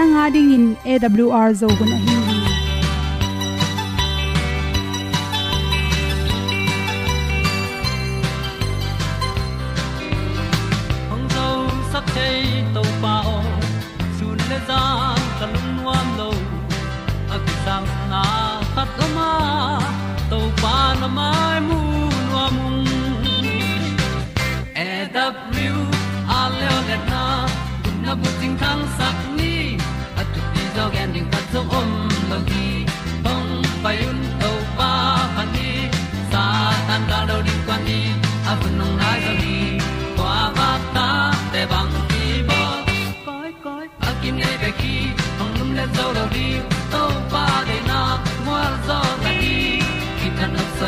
nanga ding in awr zo gun a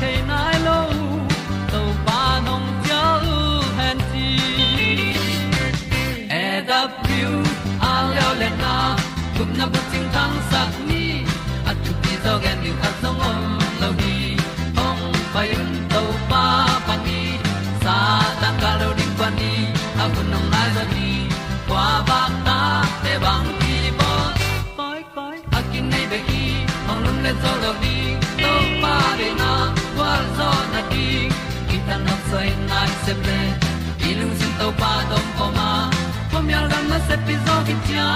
canine. Pi zo ki tia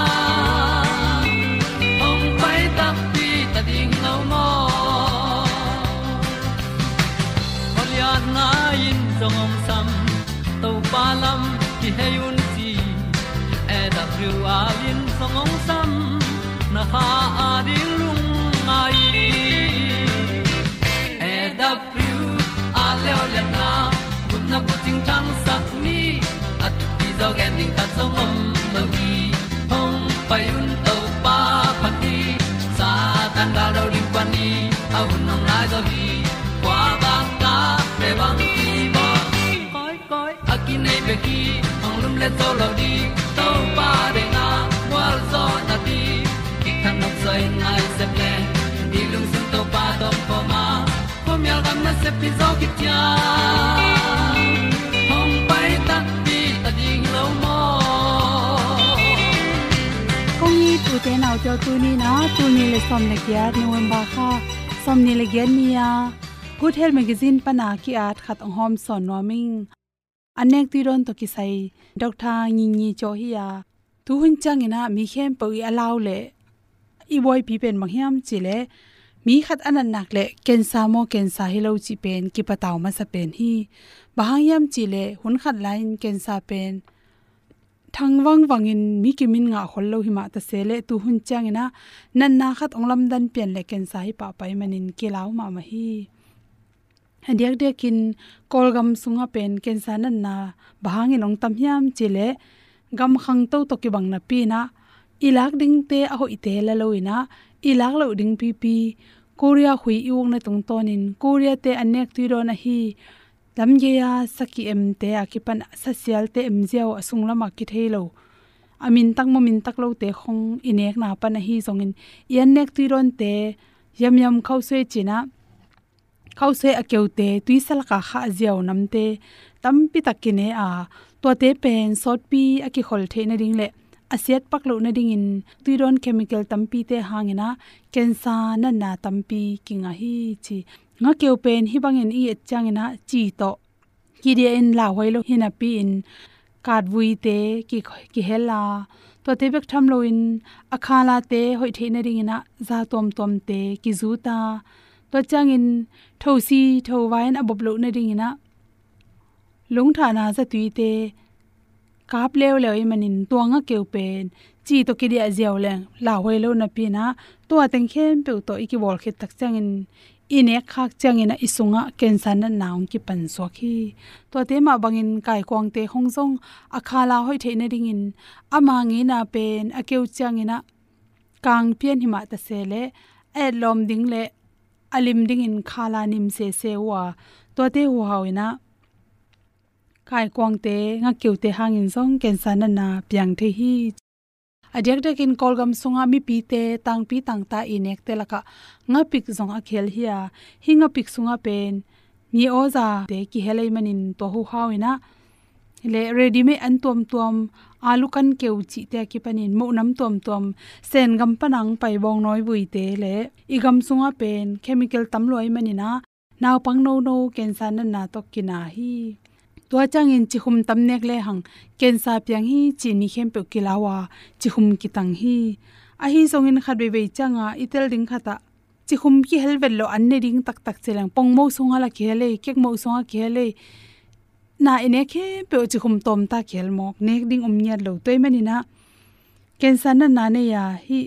ong pai ta pi ta ding lo mo Olian na in song om sam to pa lam ki hay un ti e da thru a lin song om sam na ha a di lung mai e da thru a le o na kun na bu tang sat ni at ti zo gen ta om le zo lo di to pa de na kwa zo na ti ki kan nok sai nai se ple ni lung sun to pa do po ma. Po mi al gam na se pi zo ki tia hom pai ta ti ta ding lo mo kong ni tu te nau te tu ni na tu ni le som le kya ba kha som ni le gen ni ya good health magazine pana ki at khat ong hom son noming anek ti ron to ki sai doctor ngi ngi cho hi ya. Tu hun chang ina mi khem po alaw le. I boy pi pen mang hiam chi le. Mi khat anan nak le. Ken sa mo ken sa hi lo chi pen. Ki pataw ma sa pen hi. Bahang yam chi le. Hun khat lain ken sa pen. Thang wang wangin mi ki min nga khol lo hi ma ta se le. Tu hun chang ina nan na khat onglam dan pen le ken sa hi pa pai manin. Ki law ma ma hi hadiak de kin kolgam sunga pen kensa nan na bahang in tam hiam chile gam khang to to ki bang na pi na. Ilak ding te a ho ite la loina ilak lo ding pi pi. Korea hui iung na tung tonin. Korea te anek ti ro na hi. Lam ge ya, saki em te akipan social te em jeo asung lama ki thailo amin tak mo min tak lo te khong inek na pa na hi zongin. Yan nek ti ron te yam yam khau se china khau se akeu te tuisal ka kha jiao nam te. Tam pi takine a to te pen sot pi aki khol the na ring le asiat paklo na ding in tuiron chemical tampi te hangena. Kensa na na tampi kinga hi chi. Nga keu pen, hi bangin i changena chi to. Ki in la hoilo hina pi in. Kat vui te, ki ki hela. To te bek tham lo in. Akhala te hoi the na ring ina za tom tom te, ki zu ta to changin thosi thowain abob na ring ina. Na za tui kap lew lew i manin tuanga keu chi to ki dia leng, la hoi lo na pi to ateng khem pe to iki bol khet tak chang in ine khak chang isunga cancer na naung ki pan so khi to te ma bangin kai kwang te hong akhala hoi the na ring in. Na pen akeu chang kang pian hima ta se e lom ding le alim ding in khala nim se se wa. To te hu hawina kai kwang te, nga kyu te hangin song ken san na piang the hi. Adyak dak in kolgam sunga mi pi te, tang pi tang ta inek te laka. Nga pik zong a khel hiya hinga pik sunga pen. Mi oza te ki helai manin to hu hawina le ready me an tom tom alu à, kan keu chi te ki panin mo nam tom tom sen gam panang pai bong noi bui te le igam sunga pen chemical tam loi manina naw pang no no ken san na to kina hi. Tua chang in chi khum tam nek le hang ken sa hi chi ni khem pe kilawa chi khum ki tang hi. A hi song in khat be be changa itel ding khata chi khum ki hel vel lo an ne ding tak tak chelang pong mo songa la khele kek mo songa khele na ine khe pe chi khum tom ta khel mok. Nek ding um nyat lo toy mani na. Ken san na na ne ya hi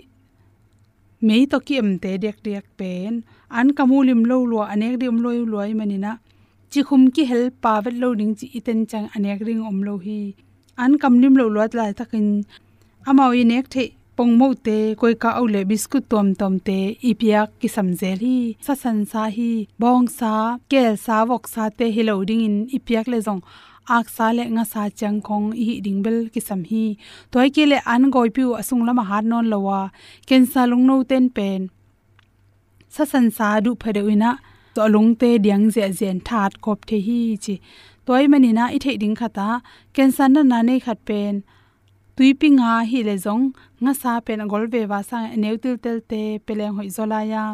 mei to ki em te dek dek pen. An kamulim lo lo anek di um loi loi mani na. Chi khum ki hel pa vet lo ding chi iten chang anek ring om lo hi. An kamlim lo lo la lai takin amao i nek the pong mo te koi ka au le biscuit tom tom te ipia ki samzel hi sa san sa hi, bong sa, kel sa, wok sa te hi loading in ipiak le jong ak sa le nga sa chang khong hi ding bel ki sam hi. Toy ke le an goi piu asung lama har non lowa ken sa lung no ten pen. Sa san sa du phade wina to lung te diang je zen that kop the hi chi. Toy mani na i the ding khata cancer na na nei khat pen tui pi nga hi le zong. Nga sa pen gol ve wa sa neu til tel te, peleng hoi zola ya.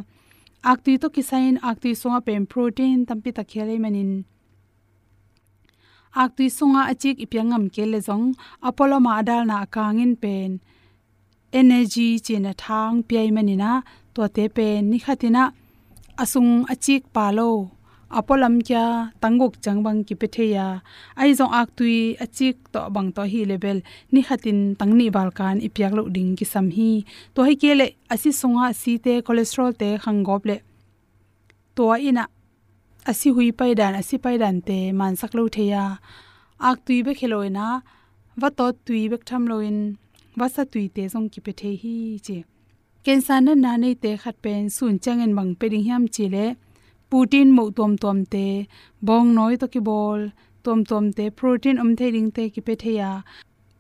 Ak tu to kisain, ak tu songa pen protein, tampi ta khele manin. Ak tu songa achik ipyangam ke le zong. Apollo ma adal na kangin pen. Energy china thang pi manina to te pen ni khatina asung achik palo apolam kya tangok changbang ki petheya ai zong ak tui achik to bang to hi level ni khatin tangni balkan, ipyak lo ding ki sam hi to hi kele, asi songa si te, cholesterol te khangop le. To ina, asi hui pai dan, asi pai dan te, man sak lo theya ak tui be kheloina wa to tui bek tham loin wa sa tui te zong ki pethe hi che. Kensan na na nei te khat pen sun changen bang pe ding hiam chi le putin mo tom tom te bong noi to ki bol tom tom te protein om the ding te ki pe the ya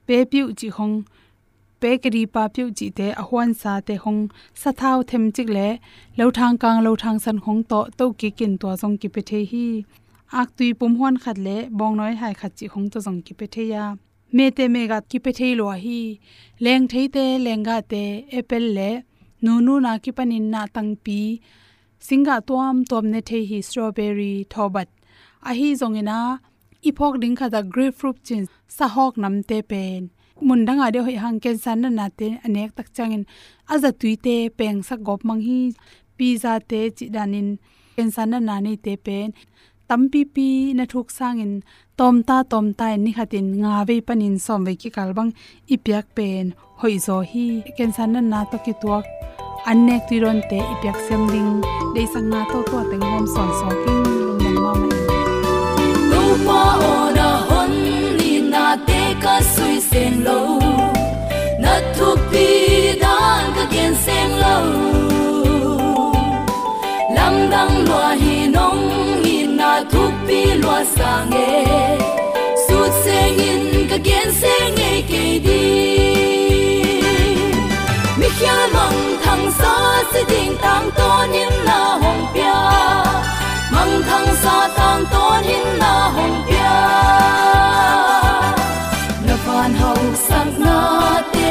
pe piu chi hong pe kri pa piu chi te a hwan sa te hong sa thau them chik le lo thang kang lo thang san hong to to ki kin to jong ki pe the hi ak tui pum hwan khat le bong noi hai khat chi hong to jong ki pe the ya me te me ga ki pe the lo hi leng thei te lenga te apple le nu nu na ki panin na tang pi singa tuam tuam ne the hi strawberry thobat. A hi zongena ipok ding kha da grapefruit chin sa hok nam te pen. Mun danga de hoi hang ken san na na te anek tak changin. Aza tuite peng sa gop mang hi, pizza te chi danin kensan na nani te pen. Tampi pi na thuk sangin. Tom ta tom ta ni khatin nga ve panin som ve ki kalbang ipyak pen hoi zo hi kensan na na to ki tuak annek tiron te ipyak sem ding dei sang na to to teng hom son so king lung ma ma lu pa ona hon ni na te ka sui sen lo na tu pi dan ka gen sen lo lam dang lo hi nong ni na pi sang nghe su sen in ka gen sen nghe ke đi. Mi khia mong thang sa se ding tang to nin na hong pia. Mong thang sa tang to nin na hong pia. Na van hau sang na te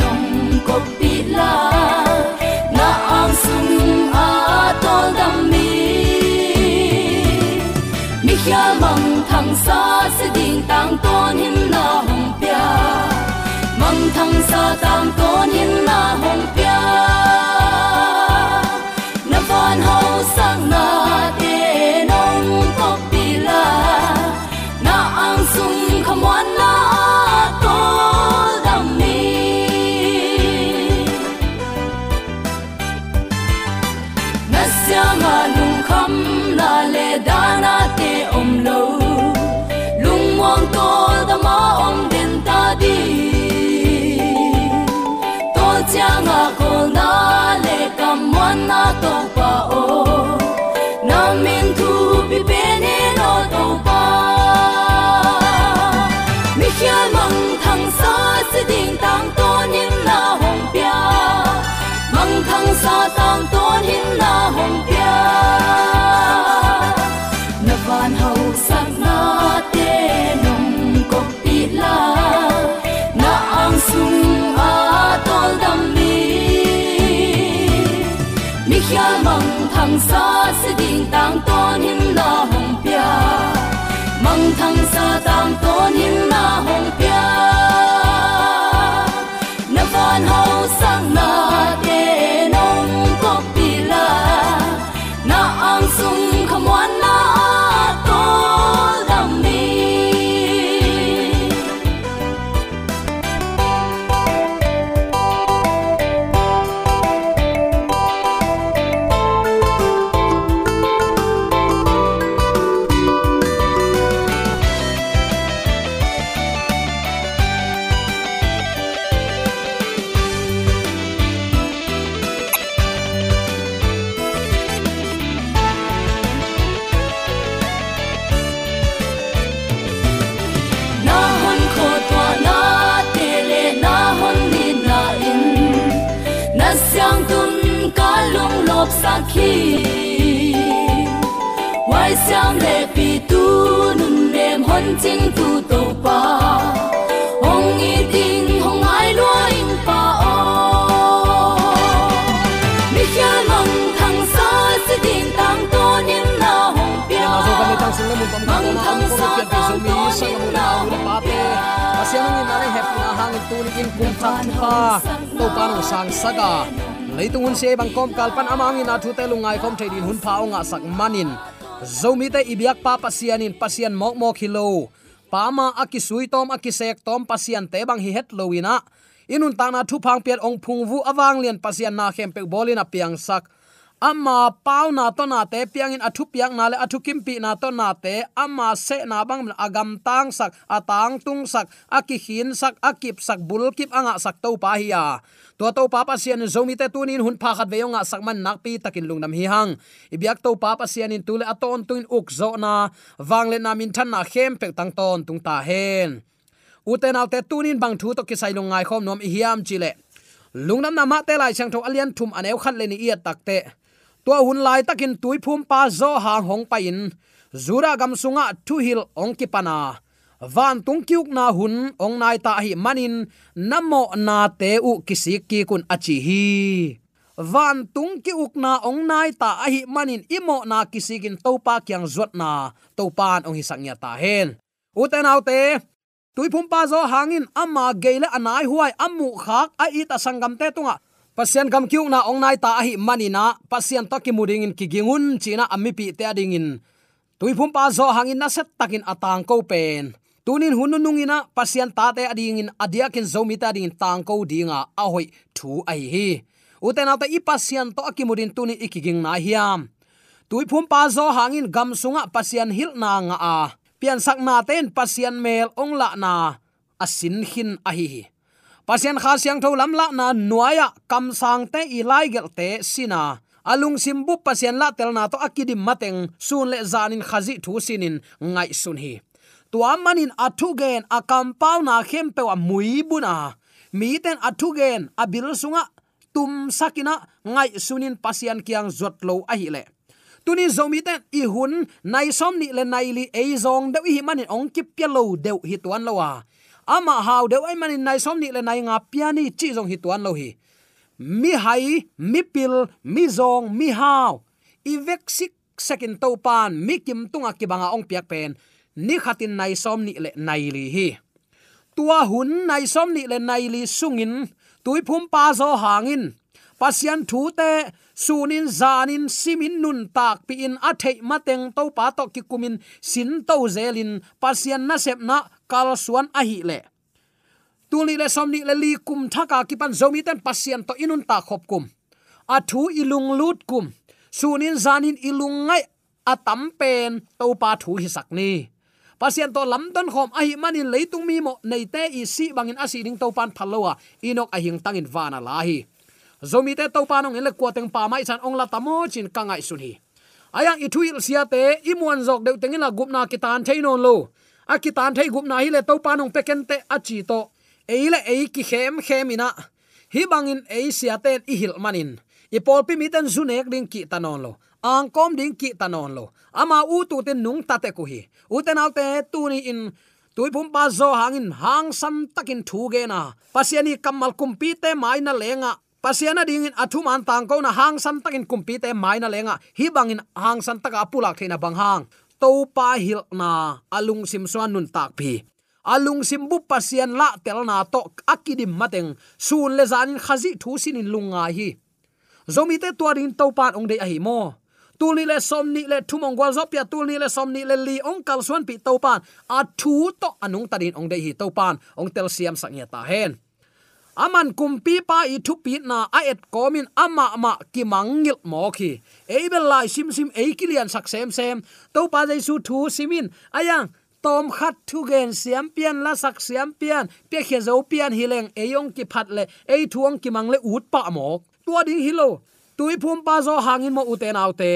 nong ko pi la. Tang ton hin na hong pia mong thang sa tang ton hin na hong pia na van ho sang na te nong ko pi la. Na ang sum khamwan na to dam mi na syanga lung kham na le dana te om lo. Na to pa o. Na min tu bi pe ne no to pa mi khia mong thang sa se ding tang to nim na hong pia. Mang thang sa tang to nim na hong pia. Na van hau sak na te nong ko pi la. Tang ton hin na hong pia mang thang sa tang ton hin na hong pia na tu ni kin kum thak thu pa to pa no sang saga leitung hun se bang kom kal pan amang ina thu te lungai kom thadin hun pha nga sak manin zomi te ibyak pa pasianin pasian mok mok hilo pama akisui tom akisek tom pasian te bang hi het loina inun ta na thu phang piat ong phung vu awang lian pasian na khem pe bolina piang sak ama pau na to na te, piang in athu piang na le, athu kim pi na to na te. Ama se na bang agam tang sak, atang tung sak aki hin sak, akip sak bul kip anga sak to pa hiya to to pa pa sian zomi te tunin hun pha khat veyonga sak man nak pi takin lungnam hi hang. Ibyak to pa pa sian in tule aton tuin uk zo na. Wangle na min than na khem pe tang ton tung ta hen. Uten alte tunin bang thu to kisai lungai khom nom hiam chile lungnam na ma te lai chang tho alian thum anew khat le ni ia takte tua hun lai takin tui phum pa zo hang hong pa in. Zura gam sunga thu hil ong ki pana van tung kyuk na hun ong nai ta hi manin. Namo na te u kisik ki kun achi hi. Van tung ki uk na ong nai ta a hi manin. Imo na kisikin topa kyang zot na. Topan ong hi sangya ta hen. Uten autte tui phum pa zo hangin ama geile anai huai amu khak a ita sangam te tunga pasien gam kyu na ong nai ta hi manina pasien to ki muding in ki gingun china ammi pi te ading in. Tuipum pa zo hangin na set takin atang ko pen. Tunin hununung ina, pasien ta te ading in adiakin zomi ta ding tang ko dinga, a hoi thu ai hi. Uten ta i pasien to akimudin tuni ikiging na hiam. Tuipum pa zo hangin gam sunga, pasien hil na nga a. Pian sak na ten, pasien mel ong la na. Asin hin a hi pasian kha siang tho lam la na nuaya kam sang te i lai gel te sina. Alung simbu pasian la tel na to akidi mateng sun le zanin khazi thu sinin ngai sun hi. Tua manin athu gen akam pau na khem pe wa mui buna mi ten athu gen abil sunga tum sakina ngai sunin pasian kiang zot lo a hi le. Tuni zomi ten i hun nai som ni le nai li ei zong de hi manin ong kip pya lo de hi tuan lo wa ama hau de ai manin nai som ni le nai nga piani chi jong hi tuan lo hi. Mi hai, mi pil, mi zong, mi hau. I vek sik sekin to pan, mi kim tunga ki banga ong piak pen. Ni khatin nai som ni le nai li hi. Tua hun nai som ni le nai li sungin, tui phum pa zo hangin. Pasian thu te sunin, zanin, simin, nun, tak pi in a thei mateng to pa to ki kumin sin to zelin, pasian na sep na, kal, suan a hi le. Tuli, le somni le, li, kum, thaka ki pan zomi ten, pasian, to, inun ta khop kum. A thu ilung, lut, kum. Sunin, zanin, ilung, ngai, atam, pen to pa thu hi sak ni. Pasien to, lam don khom, ahi, manin, leitung, mi, mo, nei, te, i, si, bangin asi ding to pan phalowa inok, ahing, tangin, vana lahi zomi te to panong ele kwateng pa mai chan ong la tamo chin kangai sun hi. Ayang ithuil sia te imuan jok deu tengin la gupna kitan theinon lo. A kitan thei gupna hi le to panong peken te achi to. Eile ei ki khem khem ina. Hi bangin ei sia ten i hil manin i pol pi miten zunek ding ki tanon lo. Ang kom ding ki tanon lo. Ama u tu ten nung ta te ku hi. U ten alte tu ni in tui pum pa zo hangin hang san takin thu ge na. Pasiani kamal kumpi te mai na lenga pasiana ding in athu tang ko na hang san takin kumpi te maina lenga. Hi bangin hang san taka pulak theina bang hang to pa hil na alung sim swan nun tak phi alung simbu pasian la tel na to akidim mateng. Sun le zanin khazi thu sin in lunga hi. Zomi te tuarin to pan ong dei ahi mo. Tulni le somni le thumong gwal zopia tulni le somni le li ong kal suan pi to pan a thu to anung tarin ong dei hi to pan ong tel siam sang ya ta hen aman kumpi pa i thu pi na a et komin ama ama ki mangil mo khi. Ebel lai sim sim e kilian sak sem sem. To pa jaisu thu simin. Ayang, tom khat thu gen siam pian, la sak siam pian. Pe khe zo pian hileng eyong ki phat le, ei thuang ki mang le ut pa mo. Tua ding hilo tui phum pa zo hangin mo uten autte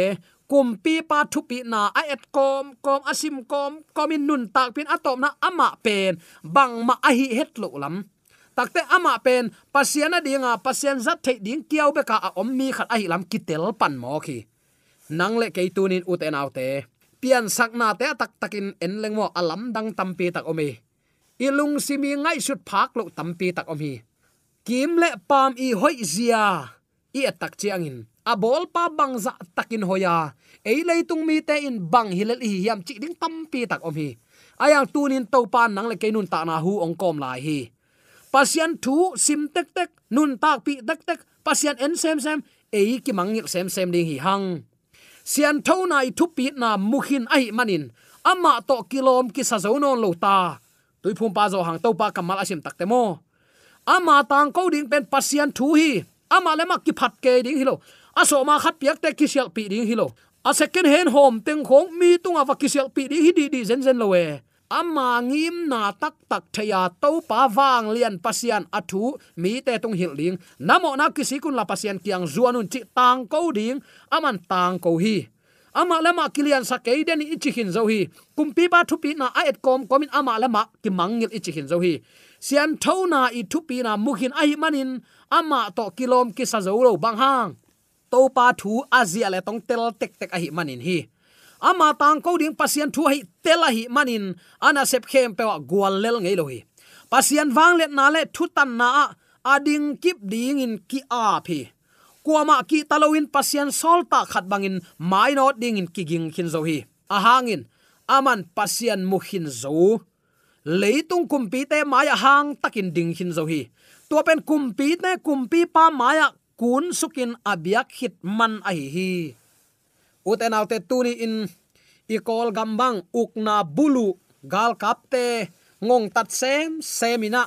kumpi pa thu pi na a et kom kom asim kom komin nun tak pin atom na ama pen. Bang ma a hi het lo lam takte ama pen pasiana dinga, pasien zat thei ding kiau be ka om mi khat a hi lam kitel pan mo khi. Nang le ke tunin uten autte. Pian sakna te tak takin en leng mo alam dang tampi tak omi ilung simi ngai sut phak lo tampi tak omi kim le pam i hoi zia. I atak chiangin a bol pa bangza takin hoya ei leitung mi te in bang hilel hi yam chi ding tampi tak omi ayang tunin to pan nang le keinun ta na hu ong kom lai hi pasian thu sim tek tek, nun tak pi tek tek. Pasian en sem sem, ei ki mangil sem sem ding hi hang. Sian tho nai thu pi na mukhin ai manin. Ama to kilom ki sa zo lo ta. Tui phum pa zo hang to pa kamal asim tak te mo. Ama tang ko ding pen pasian thu hi. Ama lema ki phat ke ding hi lo. Aso ma khat piak te ki sial pi ding hi lo. A second hand home teng khong mi tunga va ki sial pi ding hi di di zen zen lo we ama ngim na tak tak thaya to pa wang lian pasian athu, mi te tung hil ding. Namo na kisi kun la pasian kiang zuanun chi tang ko ding, aman tang ko hi. Ama lama kilian sa ke den chi hin zo hi. Kumpi ba thu pi na a et kom komin ama lama ki mangil ichi hin zo hi. Sian thona i thu pi na mukhin ai manin ama to kilom ki sa zo lo bang hang. To pa thu azia le tong tel tek tek a hi manin hi ama tang ko ding pasien thu hi tela hi manin ana sep khem pe wa gwal lel ngei lohi pasien wang let na le thu tan na ading kip ding in ki a phi. Kuama ki taloin pasien solta khat bangin mai no ding in kiging khin zo hi. A hangin aman pasian mukhin zo. Leitung kumpi te maya hang takin ding hin zo hi. To pen kumpi te kumpi pa maya kun sukin abiak hit man a hi hi uten autte tuni in ikol gambang ukna bulu. Gal kapte ngong tat sem semina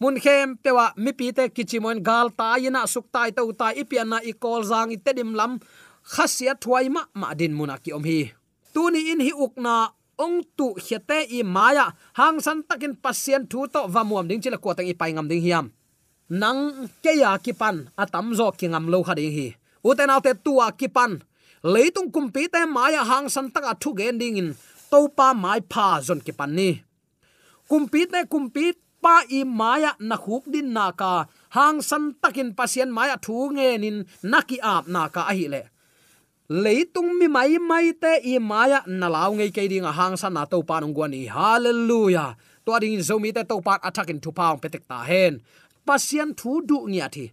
mun khem pewa mi pi te kichimon gal ta ina. Suk tai to ta ipiana na ikol zang itedim lam. Khasia thwai ma ma din munaki om hi. Tuni in hi ukna ong tu hiate i maya. Hang san takin pasien thu to va muam ding chila ko tang i paingam ding hiam. Nang keya kipan, atam zo kingam lo khading hi. Uten autte tua kipan leitung kumpi te maya hang san taka thu gen ding in. Topa mai pha zon ki pan ni. Kumpi te kumpi pa i maya na khup din na ka. Hang san takin pasien maya thu nge nin naki ap na ka a hi le. Leitung mi mai mai te i maya na law ngei ke ding hang san na to pa nong gwani hallelujah! To ding zomi te to pa attacking to pa petek ta hen. Pasien thu du nia thi.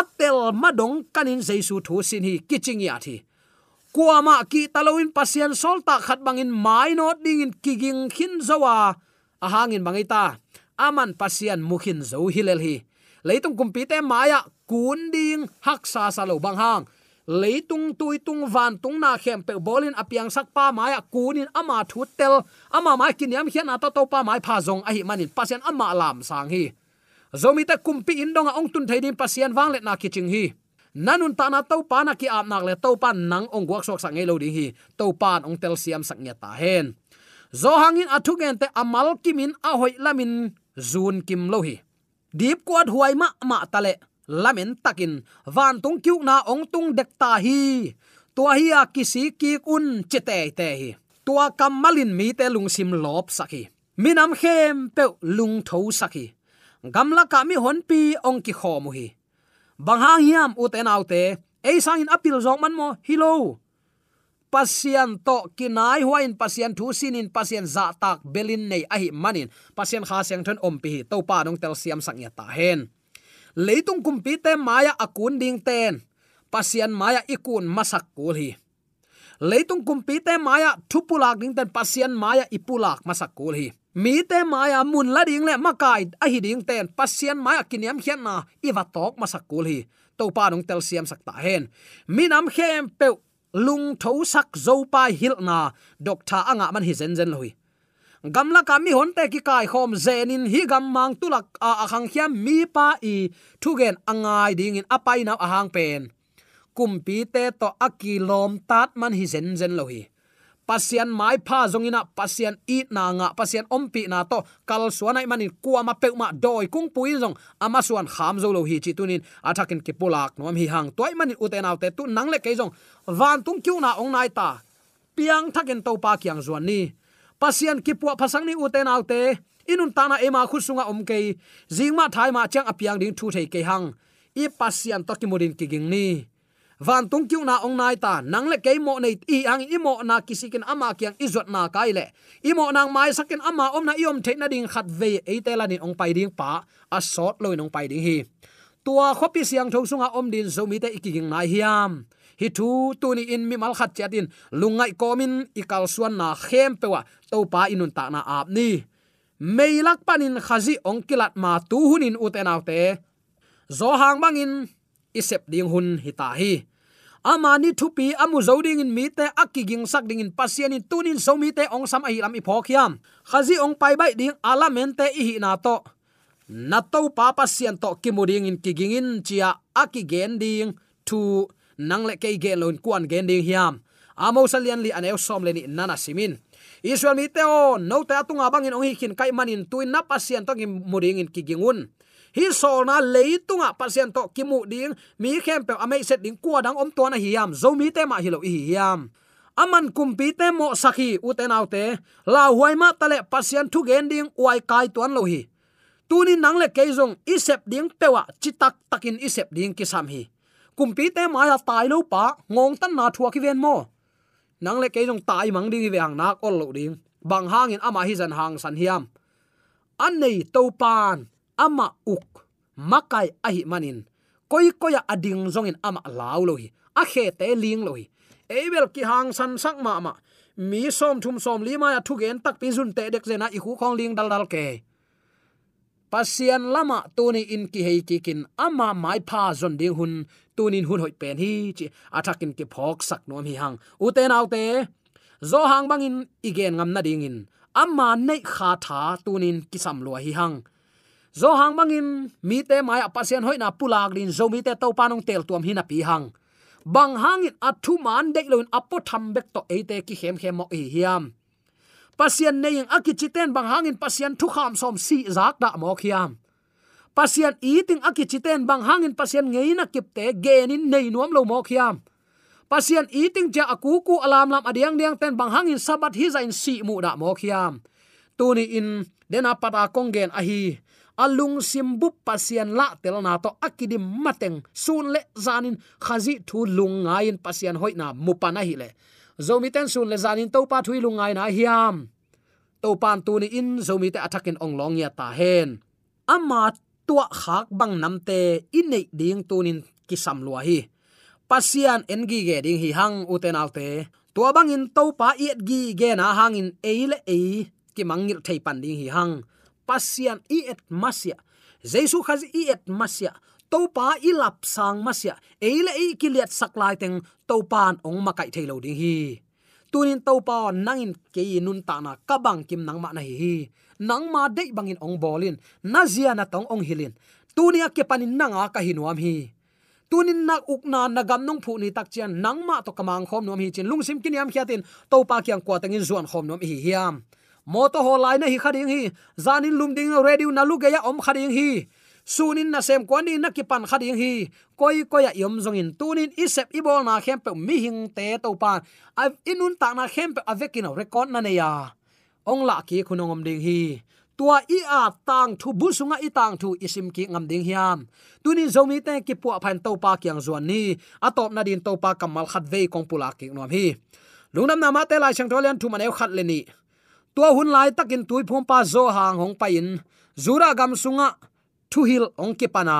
Atel madong kanin jaisu thu sin hi kiching ya thi kuama ki taloin pasien solta khat bangin mai no dingin kiging khin zawa ahangin bangita aman pasian mukhin zo hilel hi. Leitung kumpi te maya kun ding hak sa sa lo bang hang. Leitung tui tung van tung na khem pe bolin apiang sak pa maya kunin ama thu tel. Ama mai kiniam hian ata to pa mai pha zong a hi manin pasian ama lam sang hi. Zomi ta kumpi indonga ong tun theidin pasian wang let na kiching hi nanun ta na to pa na ki ap nak le to pa nang ong guak sok sang elo ding hi. To pan ong tel siam sak nya ta hen. Zo hangin athu gen te amal kimin a hoi lamin zun kim lo hi. Dip kwat huai ma ma tale lamen takin. Van tung kyu na ong tung dek ta hi. Tua hi a kisi ki kun chete te hi. Tua kamalin mi te lung sim lop saki minam khem pe lung tho saki gamla ka mi hon pi ong ki khomu hi bang hang hiam u te nau te ei sang in apil zong man mo hilo pasian to kinai huain pasian thu sinin pasian za tak belin nei ahi manin. Pasian kha seng thon om pi to pa nong tel siam sang ya ta hen. Leitung kumpi te maya akun ding ten. Pasian maya ikun masak kul hi. Leitung kumpi te maya thupulak ding ten pasian maya ipulak masak kul hi mi te maya mun la ding le makai, a hi ding ten, pasien maya kiniam hian na iwa tok masak kul hi. To pa nong tel siam sak ta hen. Mi nam khem pe lung tho sak zo pa hil na doctor anga man hi zen zen loi gamla ka mi hon te ki kai khom zenin hi gam mang tulak a akhang khiam mi pa i thugen angai ding in apai na ahang pen. Kumpi te to akilom tat man hi zen zen lohi pasian mai pha zongina pasian i na nga, pasian ompi na to. Kal suanai manin kuama pe ma doi kung pui zong. Ama suan kham zo lo hi chi tunin. Athakin ki pulak nom hi hang toy manin uten autte tu nang le ke zong. Van tung kyu na ong nai ta. Piang thakin to pa kyang zuan ni. Pasian ki pu phasang ni uten autte inun tana ema khusunga omke jingma thai ma chang apiang ding thu thei ke hang. I pasian to ki mudin ki ging ni van tung kiu na ong nai ta. Nang le kei mo nei i ang i mo na kisikin ama kyang zot na kai le. I mo nang mai sakin ama om na iom the na ding khat ve e te la ni ong pai ding pa. A sot loi nong pai ding hi. Tua khopi siang tho sunga om din zo mi te ikiging nai hiam. Hi thu tu ni in mi mal khat chatin lungai komin ikal suan na khem pewa. To pa inun ta na ap ni. Meilak panin khazi ong kilat ma tu hunin utenaute zo hang bangin isep ding hun hita hi amani thupi amu zoding in mi te akiging sak ding in pasian in tunin so mi te ong sam a hi lam i phokhiam khazi ong pai bai ding alamente i hi na to. Na to pa pasian to kimuding in kiging in chia akigen ding, thu nang le kei ge lon kuan gen ding hiam. Amo salian li aneu som le ni nana simin. Israel mi te o, no ta tunga bangin ong hi khin kai manin tuin na pasian to ki muding in kigingun hi sol na leitunga pasien to kimu ding. Mi khem pe amei set ding kwa dang om to na hiam zo mi te ma hilo hi hiam aman kumpi te mo sakhi uten autte la huai ma tale pasien thu gen ding wai kai tuan lo hi. Tuni nang le keizong isep ding pewa chitak takin isep ding kisam hi. Kumpi te ma ya tai lo pa, ngong tan na thua ki ven mo. Nang le keizong tai mang ding ve ang nak ol lo ding. Bang hangin ama hi zan hang san hiam an nei to pan ama uk, makai ahi manin. Koi koya ading zongin ama law lohi a khe te ling lohi. Ebel ki hang san sak ma ma mi som thum som li ma ya thu gen tak pi zun te dek zena i khu khong ling dal dal ke. Pasian lama tuni in ki hei ki kin ama mai pha zon ding hun tunin hun hoi pen hi chi, athakin ki phok sak nom hi hang. Uten autte zo hang bangin igen ngam na ding in. Amma nei kha tha tunin kisam lo hi hang zo hang mangin mi te mai apasian hoi na pulak din, zo mi te to panong tel tuam hi na pi hang. Bang hangin athu man dek loin apo tham bek to ate ki hem hem mo hi hiam. Pasian nei aki chiten bang hangin pasian thu kham som si zak da mo khiam. Pasian eating akichiten bang hangin pasian ngeina kipte genin nei nuam lo mo khiam. Pasian eating ja akuku alam lam adiang diang ten bang hangin sabat hi zain si mu da mo khiam. Tuni in dena pata kongen ahi alung simbu pasian la tel na to akidim mateng. Sun le zanin khazi thu lung ngain pasian hoina mupana hi le. Zomi ten sun le zanin to pa thui lung ngai na hiam. To pan tu ni in zomi te attacking ong long ya ta hen. Ama tua khak bang namte in nei ding tunin kisam lua hi. Pasian engi ge ding hi hang uten alte tua bang in to pa iet gi ge na hang in eile e ki mangil thei pan ding hi hang pasian i et masia. Jesu khaz i et masia. To pa i lap sang masia. Eile i kiliat saklai teng to pan ong makai thailo ding hi. Tunin to pa nangin ke nun ta na kabang kim nang ma na hi nang ma dei bangin ong bolin. Na zia na tong ong hilin. Tunia ke panin nanga ka hinuam hi. Tunin nak ukna nagam nong phu ni tak chian nang ma to kamang khom nom hi chin lungsim kiniam khiatin. To pa kyang kwa tangin zuan khom nom hi hiam moto ho lai na hi khading hi. Zanin lum ding radio na lu ya om khading hi. Sunin na sem kwani na kipan khading hi. Koi koya yom zongin tunin isep ibol na khempe mi hing te to pan a inun ta na khempe avekino record na ne ya. Ong la ki khunongom ding hi. Tua i a tang thu, bu sunga i tang thu isim ki ngam ding hiam. Tunin zomi te ki pu phan to pa kyang zuan ni. Atop na din to pa kamal khat ve kong pula ki nom hi. Lungnam na ma te lai chang tholen thu maneu khat le ni tua hun lai takin tui phom pa zo hang hong pa in. Zura gam sunga, thu hil ong ki pana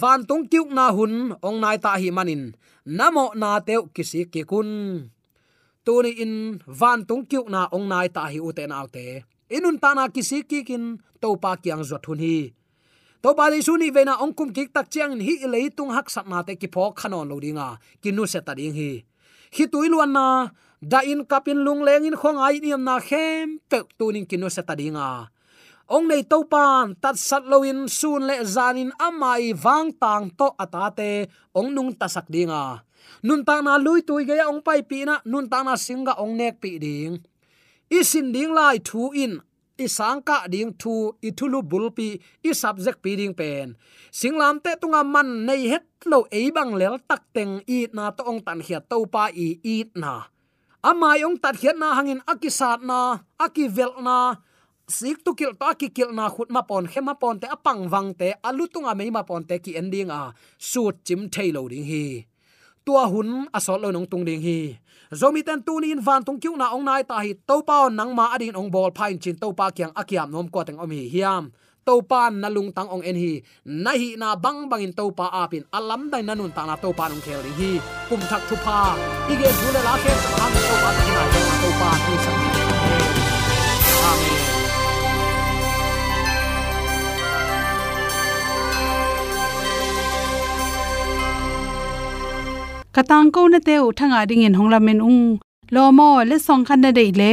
van tung kiuk na hun, ong nai ta hi manin. Namo na teu kisi ki kun. Tuni in, van tung kiuk na ong nai ta hi u te na te inun ta na kisi ki kin to pa kyang zot hun hi. To ba li su ni ve na ong kum ki tak chiang hi lei tung hak sat na te ki pho khanon lo dinga kinu se ta ding hi. Hi tuilwan na da in kapin lung leng in khong ai niam na khem pe tunin kinu se ta dinga ong nei to pan, tat sat loin sun le zanin amai wang tang to atate ong nung tasak dinga nun ta na lui tui ge ong pai pi na, nun ta na singa ong nek pi ding. Isin ding lai thu in isangka ding thu ithulu bulpi i subject pi ding pen. Singlam te tunga man nei het lo e bang lel tak teng i na to ong tan hiat to pa i i na amai ong tat hiat na hangin akisat na, akivel na, sik tu kil to ki kil na khut ma pon khema pon te apang wang te alutunga mei ma pon te ki ending a, suit chim thailo ding hi. Tua hun asol lo nong tung ding hi. Zomi ten tu in van tung kiu na ong nai ta hi to pa nang ma adin ong bol phain chin to pa kyang akiam nom ko teng omi hi hiam to pa na lung tang ong en hi na hi na bang bang in to pa apin. Alam dai na nun ta na to pa nong khel ding hi kum thak thu pa ige zule la khe ta to pa ta na to pa ni. Sam amen. Katang ko na te uthanga ding in hongla men ung. Lo mo, le song khan na dei le